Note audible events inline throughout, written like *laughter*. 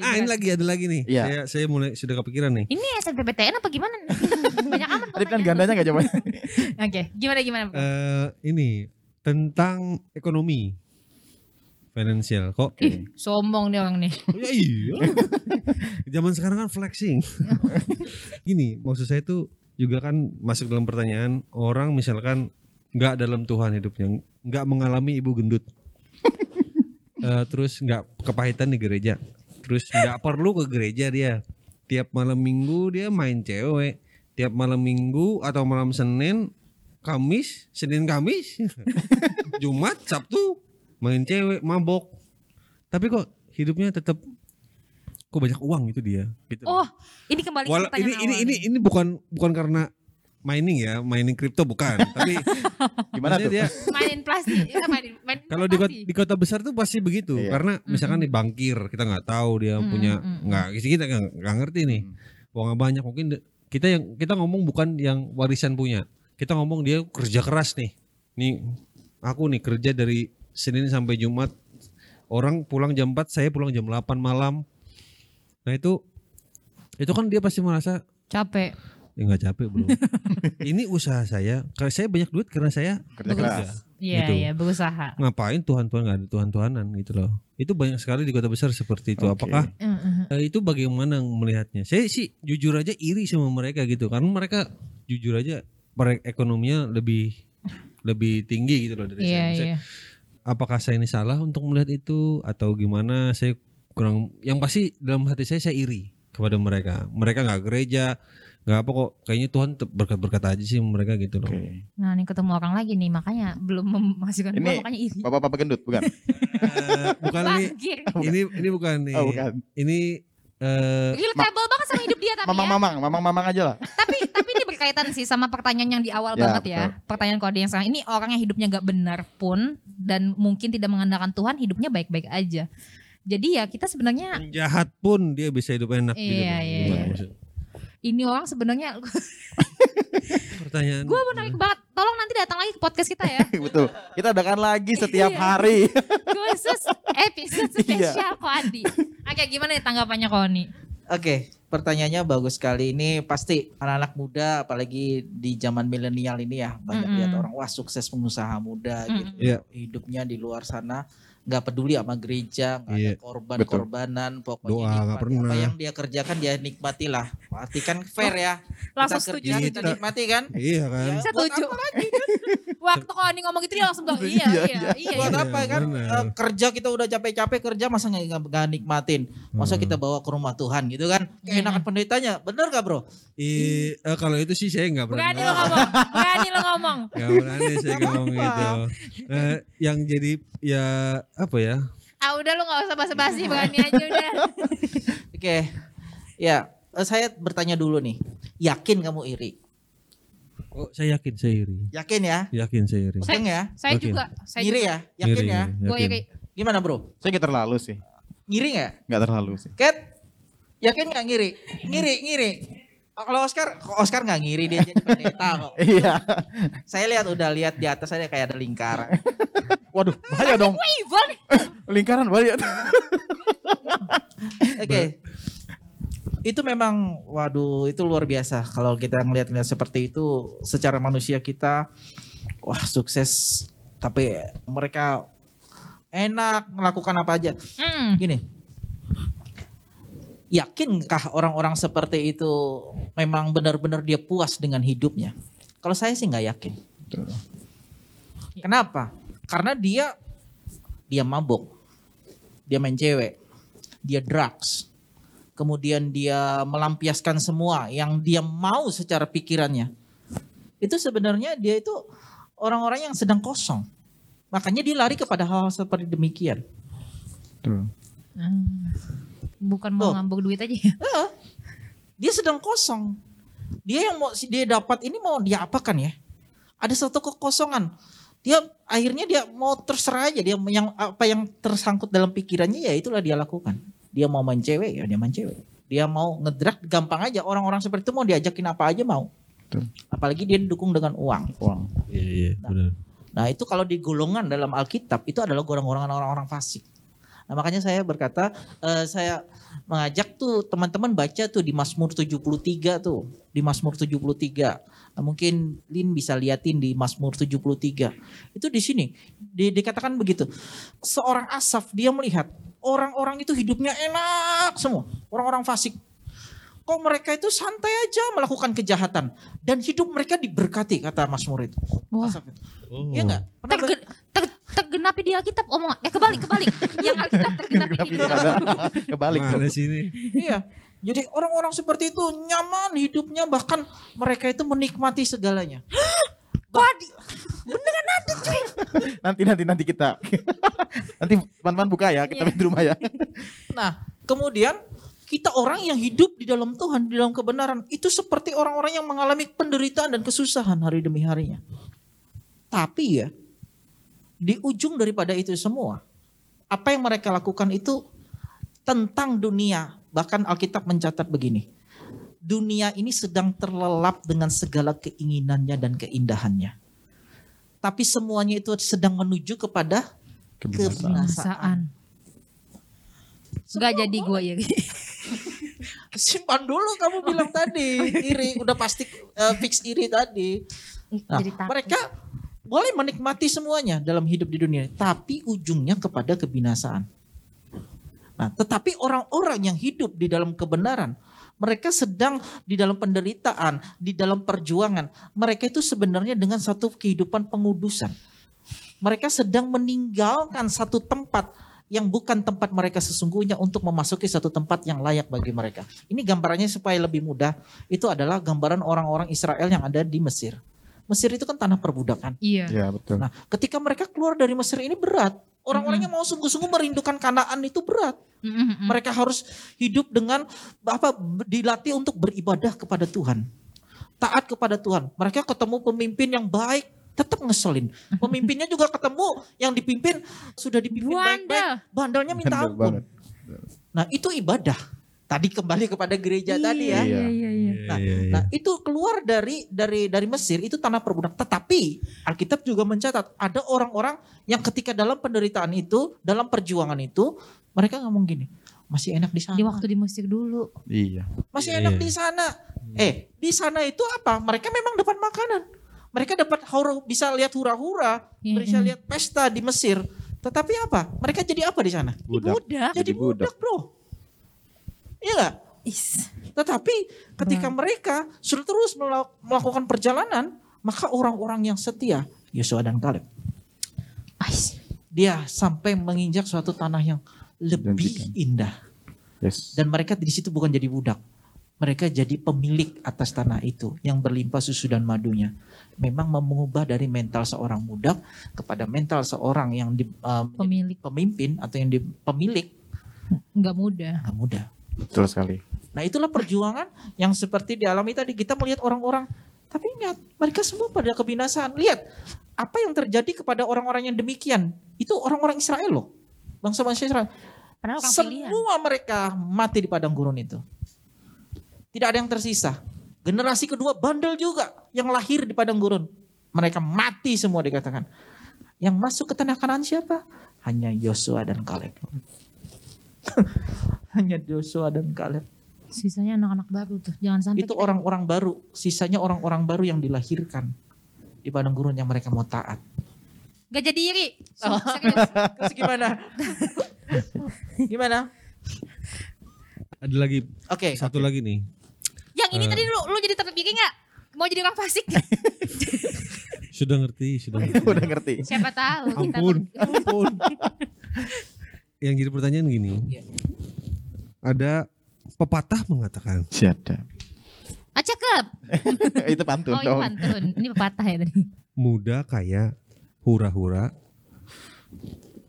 Ah ini lagi ada lagi nih. Iya. Saya saya mulai sudah kepikiran nih. Ini SNPTN apa gimana? *laughs* Banyak amat Tadi kan gandanya gak jawabannya. *laughs* Oke, gimana gimana? Bro? Eh ini tentang ekonomi finansial. Kok? Ih, sombong nih orang nih. Oh, ya iya. Zaman sekarang kan flexing. *laughs* Gini, maksud saya tuh juga kan masuk dalam pertanyaan orang misalkan nggak dalam Tuhan hidupnya, nggak mengalami ibu gendut, Eh, terus nggak kepahitan di gereja, terus nggak perlu ke gereja dia. Tiap malam minggu dia main cewek, tiap malam minggu atau malam Senin, Kamis, Senin Kamis, *laughs* Jumat, Sabtu main cewek, mabok. Tapi kok hidupnya tetap kok banyak uang gitu dia gitu. Oh, ini kembali ke Wala- pertanyaan ini ini ini ini bukan bukan karena mining ya, mining kripto bukan. *laughs* Tapi Gimana tuh? dia mainin plastik. Ya, mainin, mainin kalau di kota, di kota besar tuh pasti begitu Iya. karena misalkan nih bankir kita nggak tahu dia Mm, punya mm, mm. nggak kita nggak nggak ngerti nih uangnya banyak mungkin kita yang kita ngomong bukan yang warisan punya kita ngomong dia kerja keras nih nih aku nih kerja dari Senin sampai Jumat orang pulang jam 4 saya pulang jam 8 malam nah itu itu kan dia pasti merasa capek. Ya nggak capek bro. *laughs* Ini usaha saya. Karena saya banyak duit karena saya Kerja keras. Iya, Gitu. iya, berusaha. ngapain Tuhan Tuhan nggak ada Tuhan Tuhanan gitu loh. Itu banyak sekali di kota besar seperti itu. Oke. apakah eh, itu bagaimana melihatnya? Saya sih jujur aja iri sama mereka gitu. Karena mereka jujur aja perekonominya lebih lebih tinggi gitu loh dari Iya, saya. Maksudnya, iya. apakah saya ini salah untuk melihat itu? Atau gimana? Saya kurang yang pasti dalam hati saya saya iri kepada mereka. Mereka nggak gereja nggak apa kok kayaknya Tuhan berkat-berkat aja sih mereka gitu loh Oke. Nah, ini ketemu orang lagi nih, makanya belum memasukkan Ini- gua makanya iri. Bapak-bapak gendut bukan? Eh, bukan ini *laughs* ini ini bukan nih Oh, bukan. ini eh Relatable banget sama hidup dia tapi ya. Mamang-mamang, mamang-mamang aja lah. tapi tapi ini berkaitan sih sama pertanyaan yang di awal Ya, banget ya. Pertanyaan kode yang sekarang ini orang yang hidupnya gak benar pun dan mungkin tidak mengandalkan Tuhan hidupnya baik-baik aja. Jadi ya kita sebenarnya jahat pun dia bisa hidup enak gitu. Iya, Bang. iya, iya. Ini orang sebenarnya *laughs* Pertanyaan. gue menarik banget. Tolong nanti datang lagi ke podcast kita ya. *laughs* Betul. Kita adakan lagi setiap Iya. hari. *laughs* Khusus episode Iya. spesial Kodi. Oke, gimana nih tanggapannya Koni? Oke, pertanyaannya bagus sekali. Ini pasti anak-anak muda, apalagi di zaman milenial ini ya, banyak Mm-mm. lihat orang wah sukses pengusaha muda Mm-mm. gitu. Iya. Hidupnya di luar sana nggak peduli sama gereja, nggak ada Iya, korban-korbanan, pokoknya Doa apa yang dia kerjakan dia nikmati lah. Berarti kan fair ya. Langsung kita setuju. kerja kita Kita- nikmati kan? Iya kan. Ya, setuju. apa lagi? *laughs* Waktu Koni ngomong gitu dia langsung bilang iya, Iya, iya, iya. Buat Iya, apa kan? benar. Eh, kerja kita udah capek-capek kerja masa nggak nggak nikmatin? Masa Hmm. kita bawa ke rumah Tuhan gitu kan? Keenakan pendetanya, bener gak bro? Ih, eh, kalau itu sih saya nggak Berani berani. lo ngomong. Berani lo ngomong. *laughs* Nggak berani saya ngomong gitu. Eh, yang jadi ya apa ya? Ah udah lu gak usah basa-basi berani aja udah. Oke, ya eh, saya bertanya dulu nih, yakin kamu iri? Oh, saya yakin saya iri. Yakin ya? Yakin saya iri. Yakin ya? Saya juga. Saya Iri ya? Yakin Iri, ya? Gue yakin. iri. Gimana bro? Saya nggak terlalu sih. Ngiri nggak? Nggak terlalu sih. Kat, yakin nggak ngiri? Ngiri, ngiri. Oh, Kalau Oscar, kok Oscar nggak ngiri dia jadi pendeta kok. *laughs* Iya. Saya lihat udah lihat di atas ada kayak ada lingkaran. *laughs* Waduh, bahaya dong. *laughs* Lingkaran bahaya. Oke. Itu memang waduh itu luar biasa kalau kita ngelihat-ngelihat seperti itu secara manusia kita wah sukses tapi mereka enak melakukan apa aja. Hmm. Gini. Yakinkah orang-orang seperti itu memang benar-benar dia puas dengan hidupnya? Kalau saya sih nggak yakin. Kenapa? Karena dia dia mabuk, dia main cewek, dia drugs, kemudian dia melampiaskan semua yang dia mau secara pikirannya. Itu sebenarnya dia itu orang-orang yang sedang kosong. Makanya dia lari kepada hal-hal seperti demikian. Hmm. Bukan mau duit aja ya. Dia sedang kosong. Dia yang mau dia dapat ini mau dia apakan ya? Ada satu kekosongan. Dia akhirnya dia mau terserah aja dia yang apa yang tersangkut dalam pikirannya ya itulah dia lakukan. Dia mau main cewek ya dia main cewek. Dia mau ngedrak gampang aja orang-orang seperti itu mau diajakin apa aja mau. Betul. Apalagi dia didukung dengan uang. Uang. Iya, iya, benar. Nah itu kalau di golongan dalam Alkitab itu adalah golongan orang-orang orang fasik. Nah, makanya saya berkata eh, saya mengajak tuh teman-teman baca tuh di Mazmur 73 tuh, di Mazmur 73. Nah, mungkin Lin bisa liatin di Mazmur 73. Itu di sini di- dikatakan begitu. Seorang Asaf dia melihat orang-orang itu hidupnya enak semua, orang-orang fasik. Kok mereka itu santai aja melakukan kejahatan dan hidup mereka diberkati kata Mazmur itu. Wah. Asaf itu. Oh. Iya enggak? Pernah Tergen, ter, tergenapi di Alkitab omong eh kebalik kebalik yang Alkitab tergenapi di ada kebalik. Mana sini? Iya. Jadi orang-orang seperti itu nyaman hidupnya bahkan mereka itu menikmati segalanya. *gasps* Wadi. *laughs* Nanti nanti nanti kita. *laughs* nanti teman-teman buka ya, kita main di rumah ya. *laughs* Nah, kemudian kita orang yang hidup di dalam Tuhan, di dalam kebenaran itu seperti orang-orang yang mengalami penderitaan dan kesusahan hari demi harinya. Tapi ya, di ujung daripada itu semua, apa yang mereka lakukan itu tentang dunia. Bahkan Alkitab mencatat begini. Dunia ini sedang terlelap dengan segala keinginannya dan keindahannya. Tapi semuanya itu sedang menuju kepada Kebinasaan. Enggak jadi gue ya. *laughs* Simpan dulu kamu bilang tadi iri udah pasti eh, fix iri tadi. Nah, mereka boleh menikmati semuanya dalam hidup di dunia, tapi ujungnya kepada kebinasaan. Nah, tetapi orang-orang yang hidup di dalam kebenaran, mereka sedang di dalam penderitaan, di dalam perjuangan. Mereka itu sebenarnya dengan satu kehidupan pengudusan. Mereka sedang meninggalkan satu tempat yang bukan tempat mereka sesungguhnya untuk memasuki satu tempat yang layak bagi mereka. Ini gambarannya supaya lebih mudah. Itu adalah gambaran orang-orang Israel yang ada di Mesir. Mesir itu kan tanah perbudakan. Iya. Ya betul. Nah, ketika mereka keluar dari Mesir ini berat. Orang-orang yang mau sungguh-sungguh merindukan Kanaan itu berat. Mm-mm. Mereka harus hidup dengan apa dilatih untuk beribadah kepada Tuhan. Taat kepada Tuhan. Mereka ketemu pemimpin yang baik, tetap ngeselin. Pemimpinnya juga ketemu yang dipimpin sudah dipimpin Bandel. baik-baik, bandelnya minta ampun. Nah, itu ibadah. Tadi kembali kepada gereja tadi ya. Iya, iya, iya. Nah, Iya, iya. Nah, itu keluar dari dari dari Mesir itu tanah perbudakan. Tetapi Alkitab juga mencatat ada orang-orang yang ketika dalam penderitaan itu, dalam perjuangan itu, mereka ngomong gini, masih enak di sana. Di waktu di Mesir dulu. Iya. Masih Iya, enak iya. di sana. Eh, di sana itu apa? Mereka memang dapat makanan. Mereka dapat hura, bisa lihat hura-hura, Iya, bisa iya. lihat pesta di Mesir. Tetapi apa? Mereka jadi apa di sana? Budak. Budak. Jadi Jadi budak. budak, Bro. Iya nggak? Is. Tetapi ketika mereka sudah terus mela- melakukan perjalanan, maka orang-orang yang setia, Yosua dan Kaleb, Ais. dia sampai menginjak suatu tanah yang lebih indah. Yes. Dan mereka di situ bukan jadi budak. Mereka jadi pemilik atas tanah itu yang berlimpah susu dan madunya. Memang mengubah dari mental seorang budak kepada mental seorang yang di, uh, Pemilik. pemimpin atau yang di, pemilik Enggak mudah. nggak mudah. Betul sekali. Nah itulah perjuangan yang seperti dialami tadi kita melihat orang-orang. Tapi ingat mereka semua pada kebinasaan. Lihat apa yang terjadi kepada orang-orang yang demikian. Itu orang-orang Israel loh. Bangsa-bangsa Israel. Semua mereka mati di padang gurun itu. Tidak ada yang tersisa. Generasi kedua bandel juga yang lahir di padang gurun. Mereka mati semua dikatakan. Yang masuk ke tanah kanan siapa? Hanya Yosua dan Kaleb. *laughs* Hanya Yosua dan Kaleb. Sisanya anak-anak baru tuh. Jangan sampai Itu kita- orang-orang baru. Sisanya orang-orang baru yang dilahirkan di padang gurun yang mereka mau taat. Gak jadi iri. *laughs* Oh. Serius. Terus gimana? gimana? Ada lagi Oke. satu lagi nih. Yang ini Eh. tadi lu, lu jadi tetap iri gak? Mau jadi orang fasik? *laughs* Sudah ngerti, sudah *laughs* ngerti. Udah ngerti. Siapa tahu. kita Ampun, ber- ampun. Yang jadi pertanyaan gini. Iya. Ada pepatah mengatakan Siapa? Ah cakep. *laughs* itu pantun Oh ini dong. pantun. Ini pepatah ya tadi. muda kaya hura-hura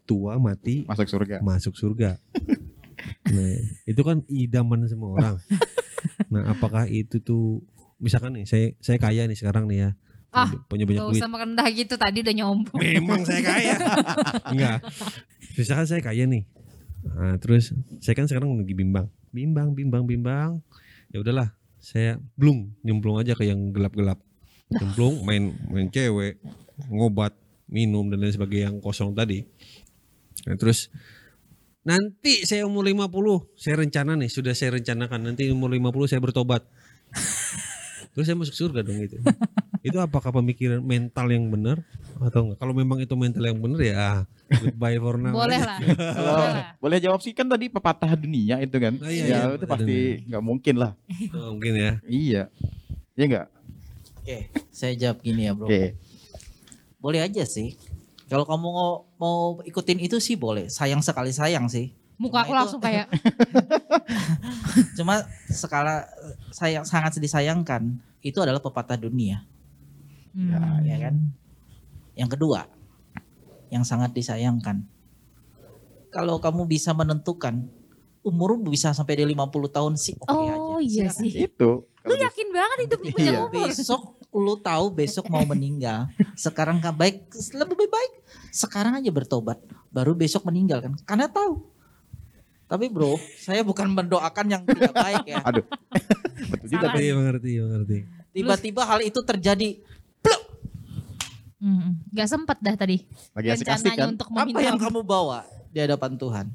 tua mati Masuk surga. masuk surga. Nah, itu kan idaman semua orang. Nah, apakah itu tuh misalkan nih saya saya kaya nih sekarang nih ya. Ah, punya banyak duit. usah merendah gitu tadi udah nyombong. Memang saya kaya. *laughs* Enggak. Misalkan saya kaya nih. Nah, terus saya kan sekarang lagi bimbang. Bimbang, bimbang, bimbang. Ya udahlah, saya blung, nyemplung aja ke yang gelap-gelap. Nyemplung, main main cewek, ngobat, minum dan lain sebagainya yang kosong tadi. Nah, terus nanti saya umur 50, saya rencana nih, sudah saya rencanakan nanti umur 50 saya bertobat. Terus saya masuk surga dong itu. *laughs* itu apakah pemikiran mental yang benar atau enggak? Kalau memang itu mental yang benar ya goodbye for now. Boleh lah. *laughs* Kalau Boleh lah. boleh jawab sih kan tadi pepatah dunia itu kan. Ah, iya, ya iya, itu pasti nggak mungkin lah. Oh, mungkin ya. Iya. Iya enggak? Oke, saya jawab gini ya bro. Oke. Boleh aja sih. Kalau kamu mau, mau ikutin itu sih boleh. Sayang sekali sayang sih. Muka Cuma aku itu- langsung kayak *laughs* Cuma skala sayang sangat disayangkan itu adalah pepatah dunia, hmm. ya kan? Yang kedua, yang sangat disayangkan. Kalau kamu bisa menentukan umurmu bisa sampai di 50 tahun sih oke aja. Oh iya sih. Itu. Lu yakin banget hidup punya Iya. umur. Besok lu tahu besok mau meninggal. Sekarang kan baik lebih baik sekarang aja bertobat baru besok meninggal kan. Karena tahu. Tapi bro, saya bukan mendoakan yang tidak baik ya. Aduh. *laughs* Betul juga. Iya mengerti, mengerti. Tiba-tiba hal itu terjadi. Hmm. Gak sempet dah tadi. Lagi asik-asik Rencananya kan. untuk Apa yang kamu bawa di hadapan Tuhan?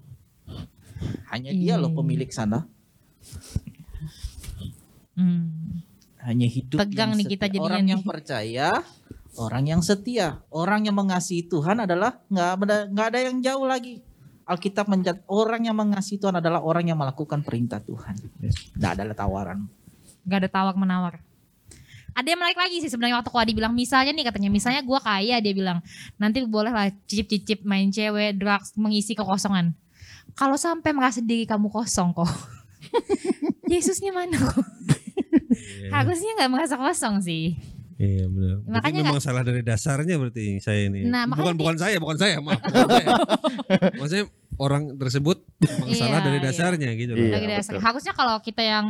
Hanya dia loh pemilik sana. Hmm. Hanya hidup Tegang yang nih kita setia. jadinya Orang nih. yang percaya, orang yang setia, orang yang mengasihi Tuhan adalah nggak ada nggak ada yang jauh lagi. Alkitab menjat orang yang mengasihi Tuhan adalah orang yang melakukan perintah Tuhan. Tidak ada tawaran. Gak ada tawar menawar. Ada yang menarik lagi sih sebenarnya waktu Koadi bilang misalnya nih katanya misalnya gua kaya dia bilang nanti boleh lah cicip-cicip main cewek drugs mengisi kekosongan. Kalau sampai merasa diri kamu kosong kok. *laughs* Yesusnya mana kok? *laughs* Harusnya nggak merasa kosong sih. Iya benar. Makanya memang salah dari dasarnya berarti saya ini. Nah, bukan bukan saya, bukan saya, maaf. *laughs* Bukan saya. Maksudnya orang tersebut memang *laughs* Iya, salah dari iya. dasarnya gitu loh. Iya, Dari dasar. betul. Harusnya kalau kita yang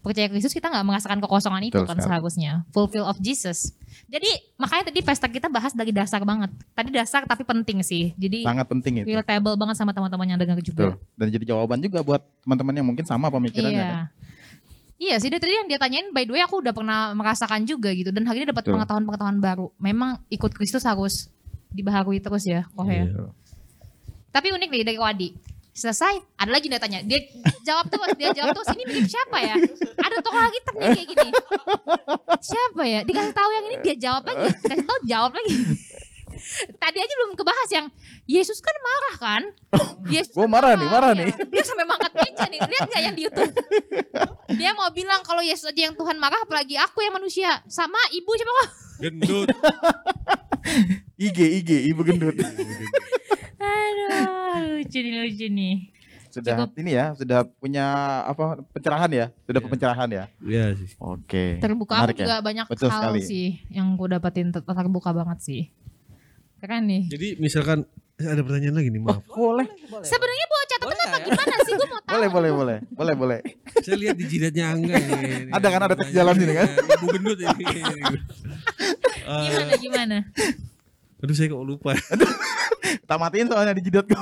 percaya Kristus kita nggak merasakan kekosongan itu Betul kan sekali. seharusnya. Fulfill of Jesus. Jadi makanya tadi pesta kita bahas dari dasar banget. Tadi dasar tapi penting sih. Jadi Sangat penting itu. relatable banget sama teman-teman yang dengar juga. Betul. Dan jadi jawaban juga buat teman-teman yang mungkin sama pemikirannya Iya. kan. Iya sih, dari tadi yang dia tanyain by the way aku udah pernah merasakan juga gitu dan hari ini dapat pengetahuan-pengetahuan baru. Memang ikut Kristus harus dibaharui terus ya, kok ya. Iya. Tapi unik nih dari Wadi. Selesai, ada lagi dia tanya. Dia jawab terus, dia jawab terus. Ini mirip siapa ya? Ada tokoh Alkitab nih kayak gini. Siapa ya? Dikasih tahu yang ini dia jawab lagi. Kasih tahu jawab lagi. Tadi aja belum kebahas yang Yesus kan marah kan? Yesus Gua kan marah nih, marah ya. nih. Dia sampai mangkat meja nih. Lihat gak yang di YouTube? Dia mau bilang kalau Yesus aja yang Tuhan marah apalagi aku yang manusia. Sama ibu siapa kok? Gendut. *laughs* IG IG ibu gendut. Aduh, lucu nih lucu nih. sudah Cukup. ini ya, sudah punya apa pencerahan ya? Sudah Iya. pencerahan ya. Iya sih. Oke. Terbuka Menarik aku ya? juga banyak Betul hal sekali. sih yang gue dapetin ter- terbuka banget sih. Keren nih. Jadi misalkan eh, ada pertanyaan lagi nih, maaf. Boleh. Sebenarnya bawa catatan Boleh apa ya? gimana sih? Gue mau tahu. Boleh, boleh, boleh. Boleh, boleh. Saya lihat di jidatnya Angga nih. Ada kan, ada teks jalan sini kan? Ibu gendut ini. Gimana gimana? aduh saya kok lupa. *laughs* Tak matiin soalnya di jidat gua.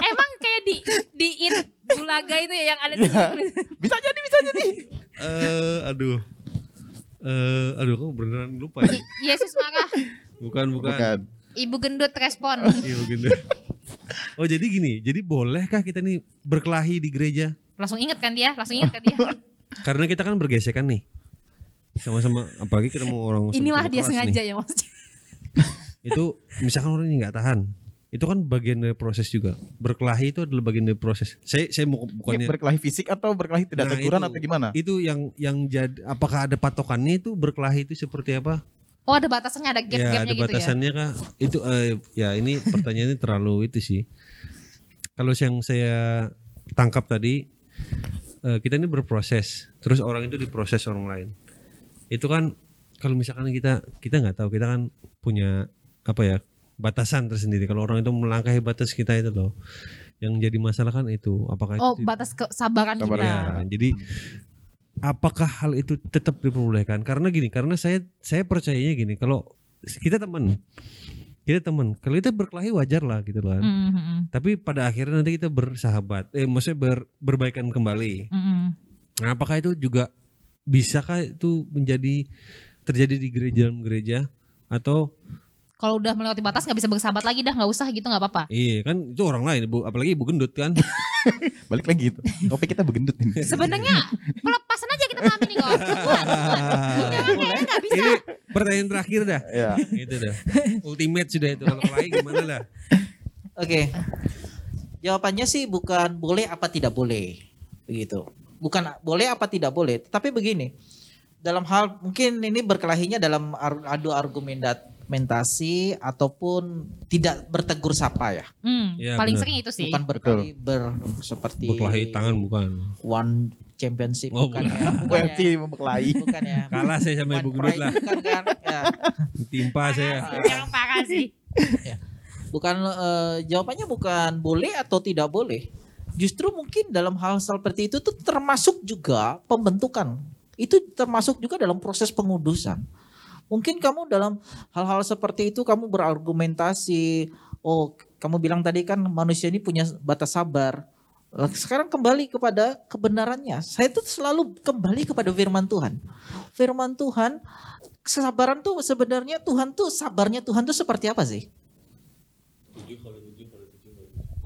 Emang kayak di di in bulaga itu ya yang ada di Iya. Bisa jadi, bisa jadi. Eh, aduh. Eh, aduh kok beneran lupa ya? Yesus marah, Bukan, bukan. Bukan. ibu gendut respon. Iya gendut. Oh jadi gini, jadi bolehkah kita nih berkelahi di gereja? Langsung inget kan dia? Langsung inget kan dia? *laughs* Karena kita kan bergesekan nih. Sama-sama apalagi kita mau orang Inilah dia sengaja nih. ya maksudnya. Itu misalkan orang ini nggak tahan. Itu kan bagian dari proses juga. Berkelahi itu adalah bagian dari proses. Saya saya mau bukannya berkelahi fisik atau berkelahi tidak Nah, teguran itu. atau gimana? itu yang yang jadi apakah ada patokannya itu berkelahi itu seperti apa? Oh ada batasannya, ada ya gap-gapnya ada gitu ya. batasannya kah? Itu eh, ya ini pertanyaannya terlalu itu sih. Kalau yang saya tangkap tadi eh, kita ini berproses, terus orang itu diproses orang lain. Itu kan kalau misalkan kita kita nggak tahu kita kan punya apa ya batasan tersendiri. Kalau orang itu melangkahi batas kita itu loh, yang jadi masalah kan itu apakah Oh itu batas kesabaran Sabaran. kita. Ya, jadi apakah hal itu tetap diperbolehkan? Karena gini, karena saya saya percayanya gini, kalau kita teman, kita teman, kalau kita berkelahi wajar lah gitu kan. Mm, mm, mm, Tapi pada akhirnya nanti kita bersahabat, eh maksudnya ber, berbaikan kembali. mm, mm. Nah, apakah itu juga bisakah itu menjadi terjadi di gereja dalam gereja atau Kalau udah melewati batas nggak bisa bersahabat lagi dah nggak usah gitu nggak apa-apa. Iya kan itu orang lain, ibu, apalagi ibu gendut kan. *laughs* Balik lagi gitu. Topik kita begendut ini. Sebenarnya pelepasan aja kita malam ini kok. Bukan, bukan. Bisa. Ini pertanyaan terakhir dah. Ya. Itu dah. Ultimate sudah itu. Kalau lain gimana lah? Oke. Jawabannya sih bukan boleh apa tidak boleh. Begitu. Bukan boleh apa tidak boleh, tapi begini. Dalam hal mungkin ini berkelahinya dalam adu argumentasi ataupun tidak bertegur sapa ya. Hmm, Iya, paling sering itu sih. Bukan berkelahi ber seperti Berkelahi tangan bukan. one championship Oh, bukan ya. Bukan UFC ya. membekelahi. Bukan ya. Kalah saya sama ibu gendut lah. bukan kan? Ya. Timpa saya. Yang parah sih. Bukan eh, jawabannya bukan boleh atau tidak boleh. Justru mungkin dalam hal seperti itu tuh termasuk juga pembentukan. Itu termasuk juga dalam proses pengudusan. Mungkin kamu dalam hal-hal seperti itu kamu berargumentasi, oh kamu bilang tadi kan manusia ini punya batas sabar. Sekarang kembali kepada kebenarannya. Saya tuh selalu kembali kepada firman Tuhan. Firman Tuhan, kesabaran tuh sebenarnya Tuhan tuh sabarnya Tuhan tuh seperti apa sih? Tujuh kali tujuh.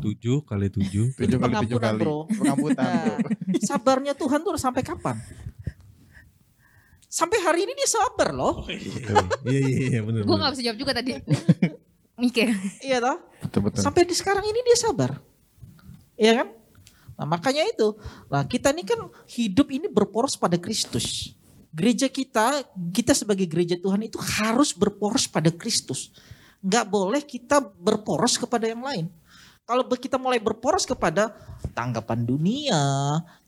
Tujuh kali tujuh Pengampunan, kali. bro. Pengamputan bro. Nah, sabarnya Tuhan tuh sampai kapan? Sampai hari ini dia sabar loh. Iya iya iya benar. Gue nggak bisa jawab juga tadi. *laughs* Mikir. Iya toh? Betul betul. Sampai di sekarang ini dia sabar. Iya kan? Nah, makanya itu. Nah, kita ini kan hidup ini berporos pada Kristus. Gereja kita, kita sebagai gereja Tuhan itu harus berporos pada Kristus. Nggak boleh kita berporos kepada yang lain. Kalau kita mulai berporos kepada tanggapan dunia,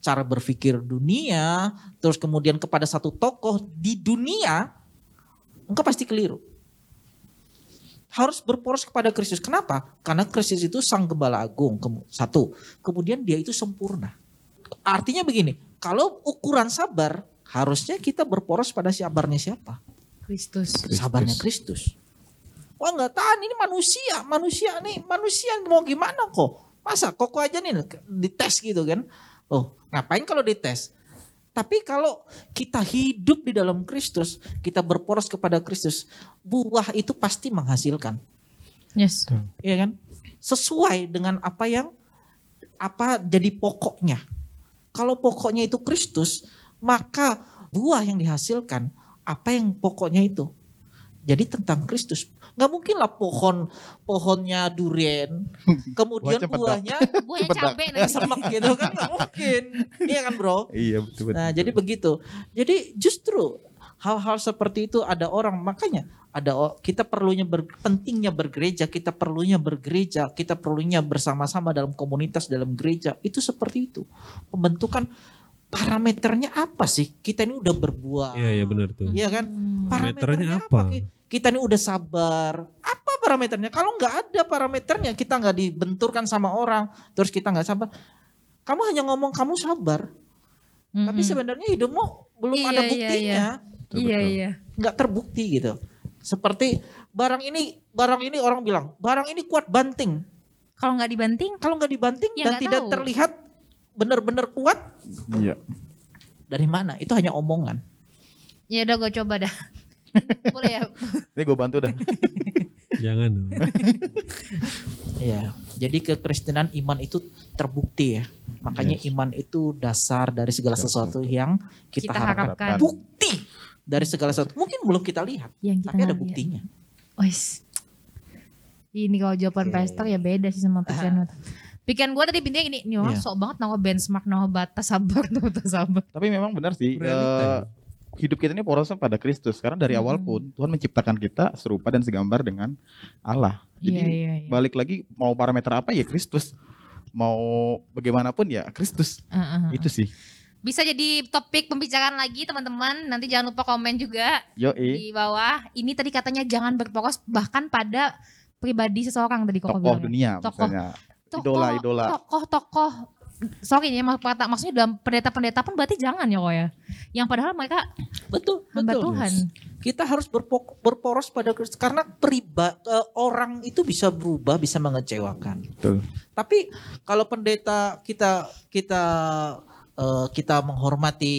cara berpikir dunia, terus kemudian kepada satu tokoh di dunia, engkau pasti keliru harus berporos kepada Kristus. Kenapa? Karena Kristus itu sang gembala agung. Satu. Kemudian dia itu sempurna. Artinya begini, kalau ukuran sabar, harusnya kita berporos pada sabarnya siapa? Kristus. Sabarnya Kristus. Wah nggak tahan ini manusia, manusia nih, manusia mau gimana kok? Masa koko aja nih dites gitu kan? Oh ngapain kalau dites? Tapi kalau kita hidup di dalam Kristus, kita berporos kepada Kristus, buah itu pasti menghasilkan, Yes. ya kan? Sesuai dengan apa yang apa jadi pokoknya. Kalau pokoknya itu Kristus, maka buah yang dihasilkan apa yang pokoknya itu. Jadi tentang Kristus. Nggak mungkin lah pohon pohonnya durian, *laughs* kemudian Buahnya buahnya *laughs* ya nanti. *laughs* semek gitu kan nggak mungkin. Iya kan bro? Iya betul betul. Nah, jadi begitu. Jadi justru hal-hal seperti itu ada orang makanya ada kita perlunya ber, pentingnya bergereja, kita perlunya bergereja, kita perlunya bersama-sama dalam komunitas dalam gereja. Itu seperti itu. Pembentukan parameternya apa sih? Kita ini udah berbuah. Iya iya benar tuh. Iya kan? Hmm. Parameternya apa? Ki- Kita ini udah sabar. Apa parameternya? Kalau nggak ada parameternya, kita nggak dibenturkan sama orang, terus kita nggak sabar. Kamu hanya ngomong kamu sabar, tapi Mm-mm. sebenarnya hidupmu belum Iya, ada iya, buktinya, Iya betul. iya. nggak terbukti gitu. Seperti barang ini, barang ini orang bilang, barang ini kuat banting. Kalau nggak dibanting, Kalau nggak dibanting Ya, dan tidak tahu. terlihat benar-benar kuat, Iya. dari mana? Itu hanya omongan. ya udah gue coba dah. *laughs* Boleh ya? Ini gue bantu dah. *laughs* Jangan dong. *laughs* Iya. Jadi kekristenan iman itu terbukti ya. Makanya Yes. iman itu dasar dari segala sesuatu yang kita, Kita harapkan. harapkan. Bukti dari segala sesuatu. Mungkin belum kita lihat, Yang kita tapi ada nggak lihat. buktinya. Wes. Ini kalau jawaban Oke. pastor ya beda sih sama pasien. Pikiran gue tadi pintunya gini, nih orang Iya. sok banget nama benchmark, nama batas sabar, *laughs* nama batas sabar. Tapi memang benar sih. Realita eh, hidup kita ini porosnya pada Kristus. Karena dari awal Hmm. pun Tuhan menciptakan kita serupa dan segambar dengan Allah. Jadi Iya iya iya. balik lagi mau parameter apa ya Kristus. Mau bagaimanapun ya Kristus. Heeh. Itu sih. Bisa jadi topik pembicaraan lagi teman-teman. Nanti jangan lupa komen juga Yo di bawah. Ini tadi katanya jangan berfokus bahkan pada pribadi seseorang tadi kok tokoh dunia Tokoh. misalnya. Tokoh, Idola, idola. Tokoh-tokoh sorry nih mak- kata- maksudnya dalam pendeta-pendeta pun berarti jangan ya kok ya. Yang padahal mereka Betul, hamba betul. Tuhan. Kita harus berpok- berporos pada Kristus karena periba eh, orang itu bisa berubah, bisa mengecewakan. Betul. Tapi kalau pendeta kita kita eh, kita menghormati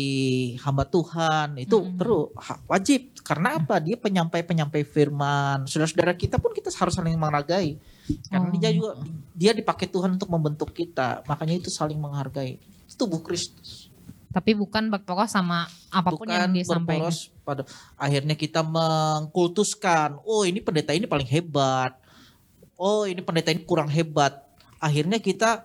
hamba Tuhan itu perlu ha- wajib karena apa dia penyampai-penyampai firman saudara-saudara kita pun kita harus saling menghargai karena Oh. dia juga dia dipakai Tuhan untuk membentuk kita makanya itu saling menghargai itu tubuh Kristus Tapi bukan berporos sama apa pun yang bukan disampaikan. berporos pada akhirnya kita mengkultuskan oh ini pendeta ini paling hebat oh ini pendeta ini kurang hebat akhirnya kita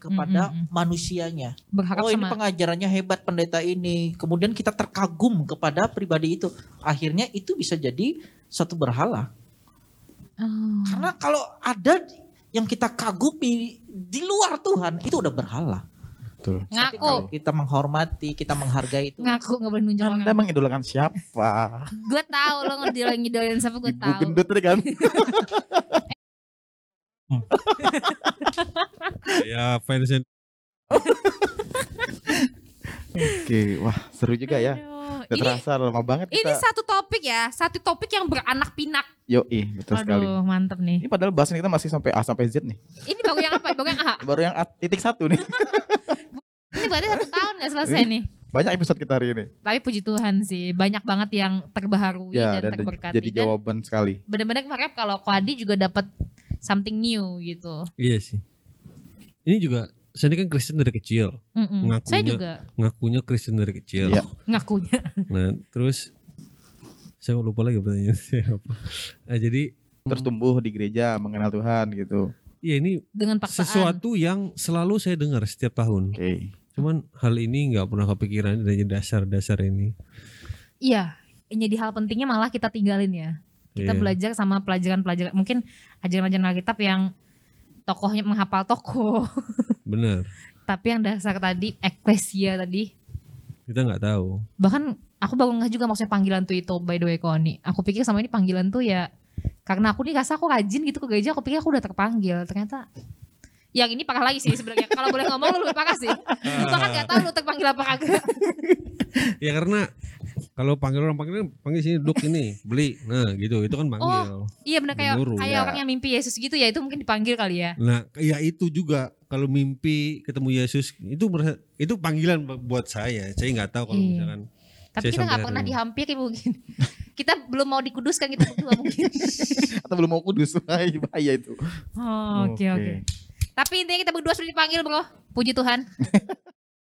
kepada Mm, mm, mm. manusianya Berharap oh ini sama pengajarannya hebat pendeta ini kemudian kita terkagum kepada pribadi itu akhirnya itu bisa jadi satu berhala Oh. Karena kalau ada yang kita kagumi di luar Tuhan itu udah berhala Betul. Ngaku, kalau kita menghormati kita menghargai itu ngaku nggak boleh nunjuk Anda mengidolakan siapa? Gue tahu lo ngidolain siapa gue Ibu tahu. gendut tadi kan? *laughs* ya fansnya *laughs* Oke, wah seru juga ya. Aduh, Gak Ini terasa lama banget ini kita. satu topik ya, satu topik yang beranak pinak. Yoi, betul sekali. Aduh, mantep nih. Ini padahal bahasan kita masih sampai A sampai Z nih. Ini baru yang apa? Baru yang A. *laughs* Baru yang A titik satu nih. *laughs* Ini berarti satu tahun gak selesai nih. Banyak episode kita hari ini. Tapi puji Tuhan sih, banyak banget yang terbaharui Ya, dan, dan terberkati. jadi Dan jawaban sekali. bener-bener harap kalau Koadi juga dapat something new gitu. iya sih ini juga saya ini kan Kristen dari kecil Mm-mm. Ngakunya- Saya juga ngakunya Kristen dari kecil Iya. ngakunya. *laughs* nah terus saya lupa lagi pertanyaan saya *laughs* apa nah, jadi Terus tumbuh di gereja, mengenal Tuhan gitu. ya ini dengan paksaan. sesuatu yang selalu saya dengar setiap tahun Oke. cuman hal ini nggak pernah kepikiran dari dasar-dasar ini Iya, jadi hal pentingnya malah kita tinggalin ya. Kita Iya. belajar sama pelajaran-pelajaran mungkin ajaran-ajaran Alkitab yang tokohnya menghafal tokoh, *laughs* bener tapi yang dasar tadi eklesia tadi kita nggak tahu bahkan aku baru nggak juga maksudnya panggilan tuh itu by the way Koni. Aku pikir sama ini panggilan tuh ya karena aku nih rasa aku rajin gitu ke gereja, aku pikir aku udah terpanggil. Ternyata yang ini parah lagi sih sebenarnya. Kalau boleh ngomong lu lebih parah sih. Lu bahkan gak tahu lu terpanggil apa kagak. *laughs* ya karena kalau panggil orang panggil panggil sini duk ini beli nah gitu itu kan panggil Iya benar kayak kayak ya. orang yang mimpi Yesus gitu ya itu mungkin dipanggil kali ya. nah ya itu juga kalau mimpi ketemu Yesus itu merasa itu panggilan buat saya saya nggak tahu kalau Iya. misalkan Tapi Saya kita nggak pernah ini. dihampiri mungkin. *laughs* kita belum mau dikuduskan kita berdua mungkin. *laughs* Atau belum mau kudus. *laughs* Bahaya itu. Oh, Oke oke. Tapi intinya kita berdua sudah dipanggil bro. Puji Tuhan.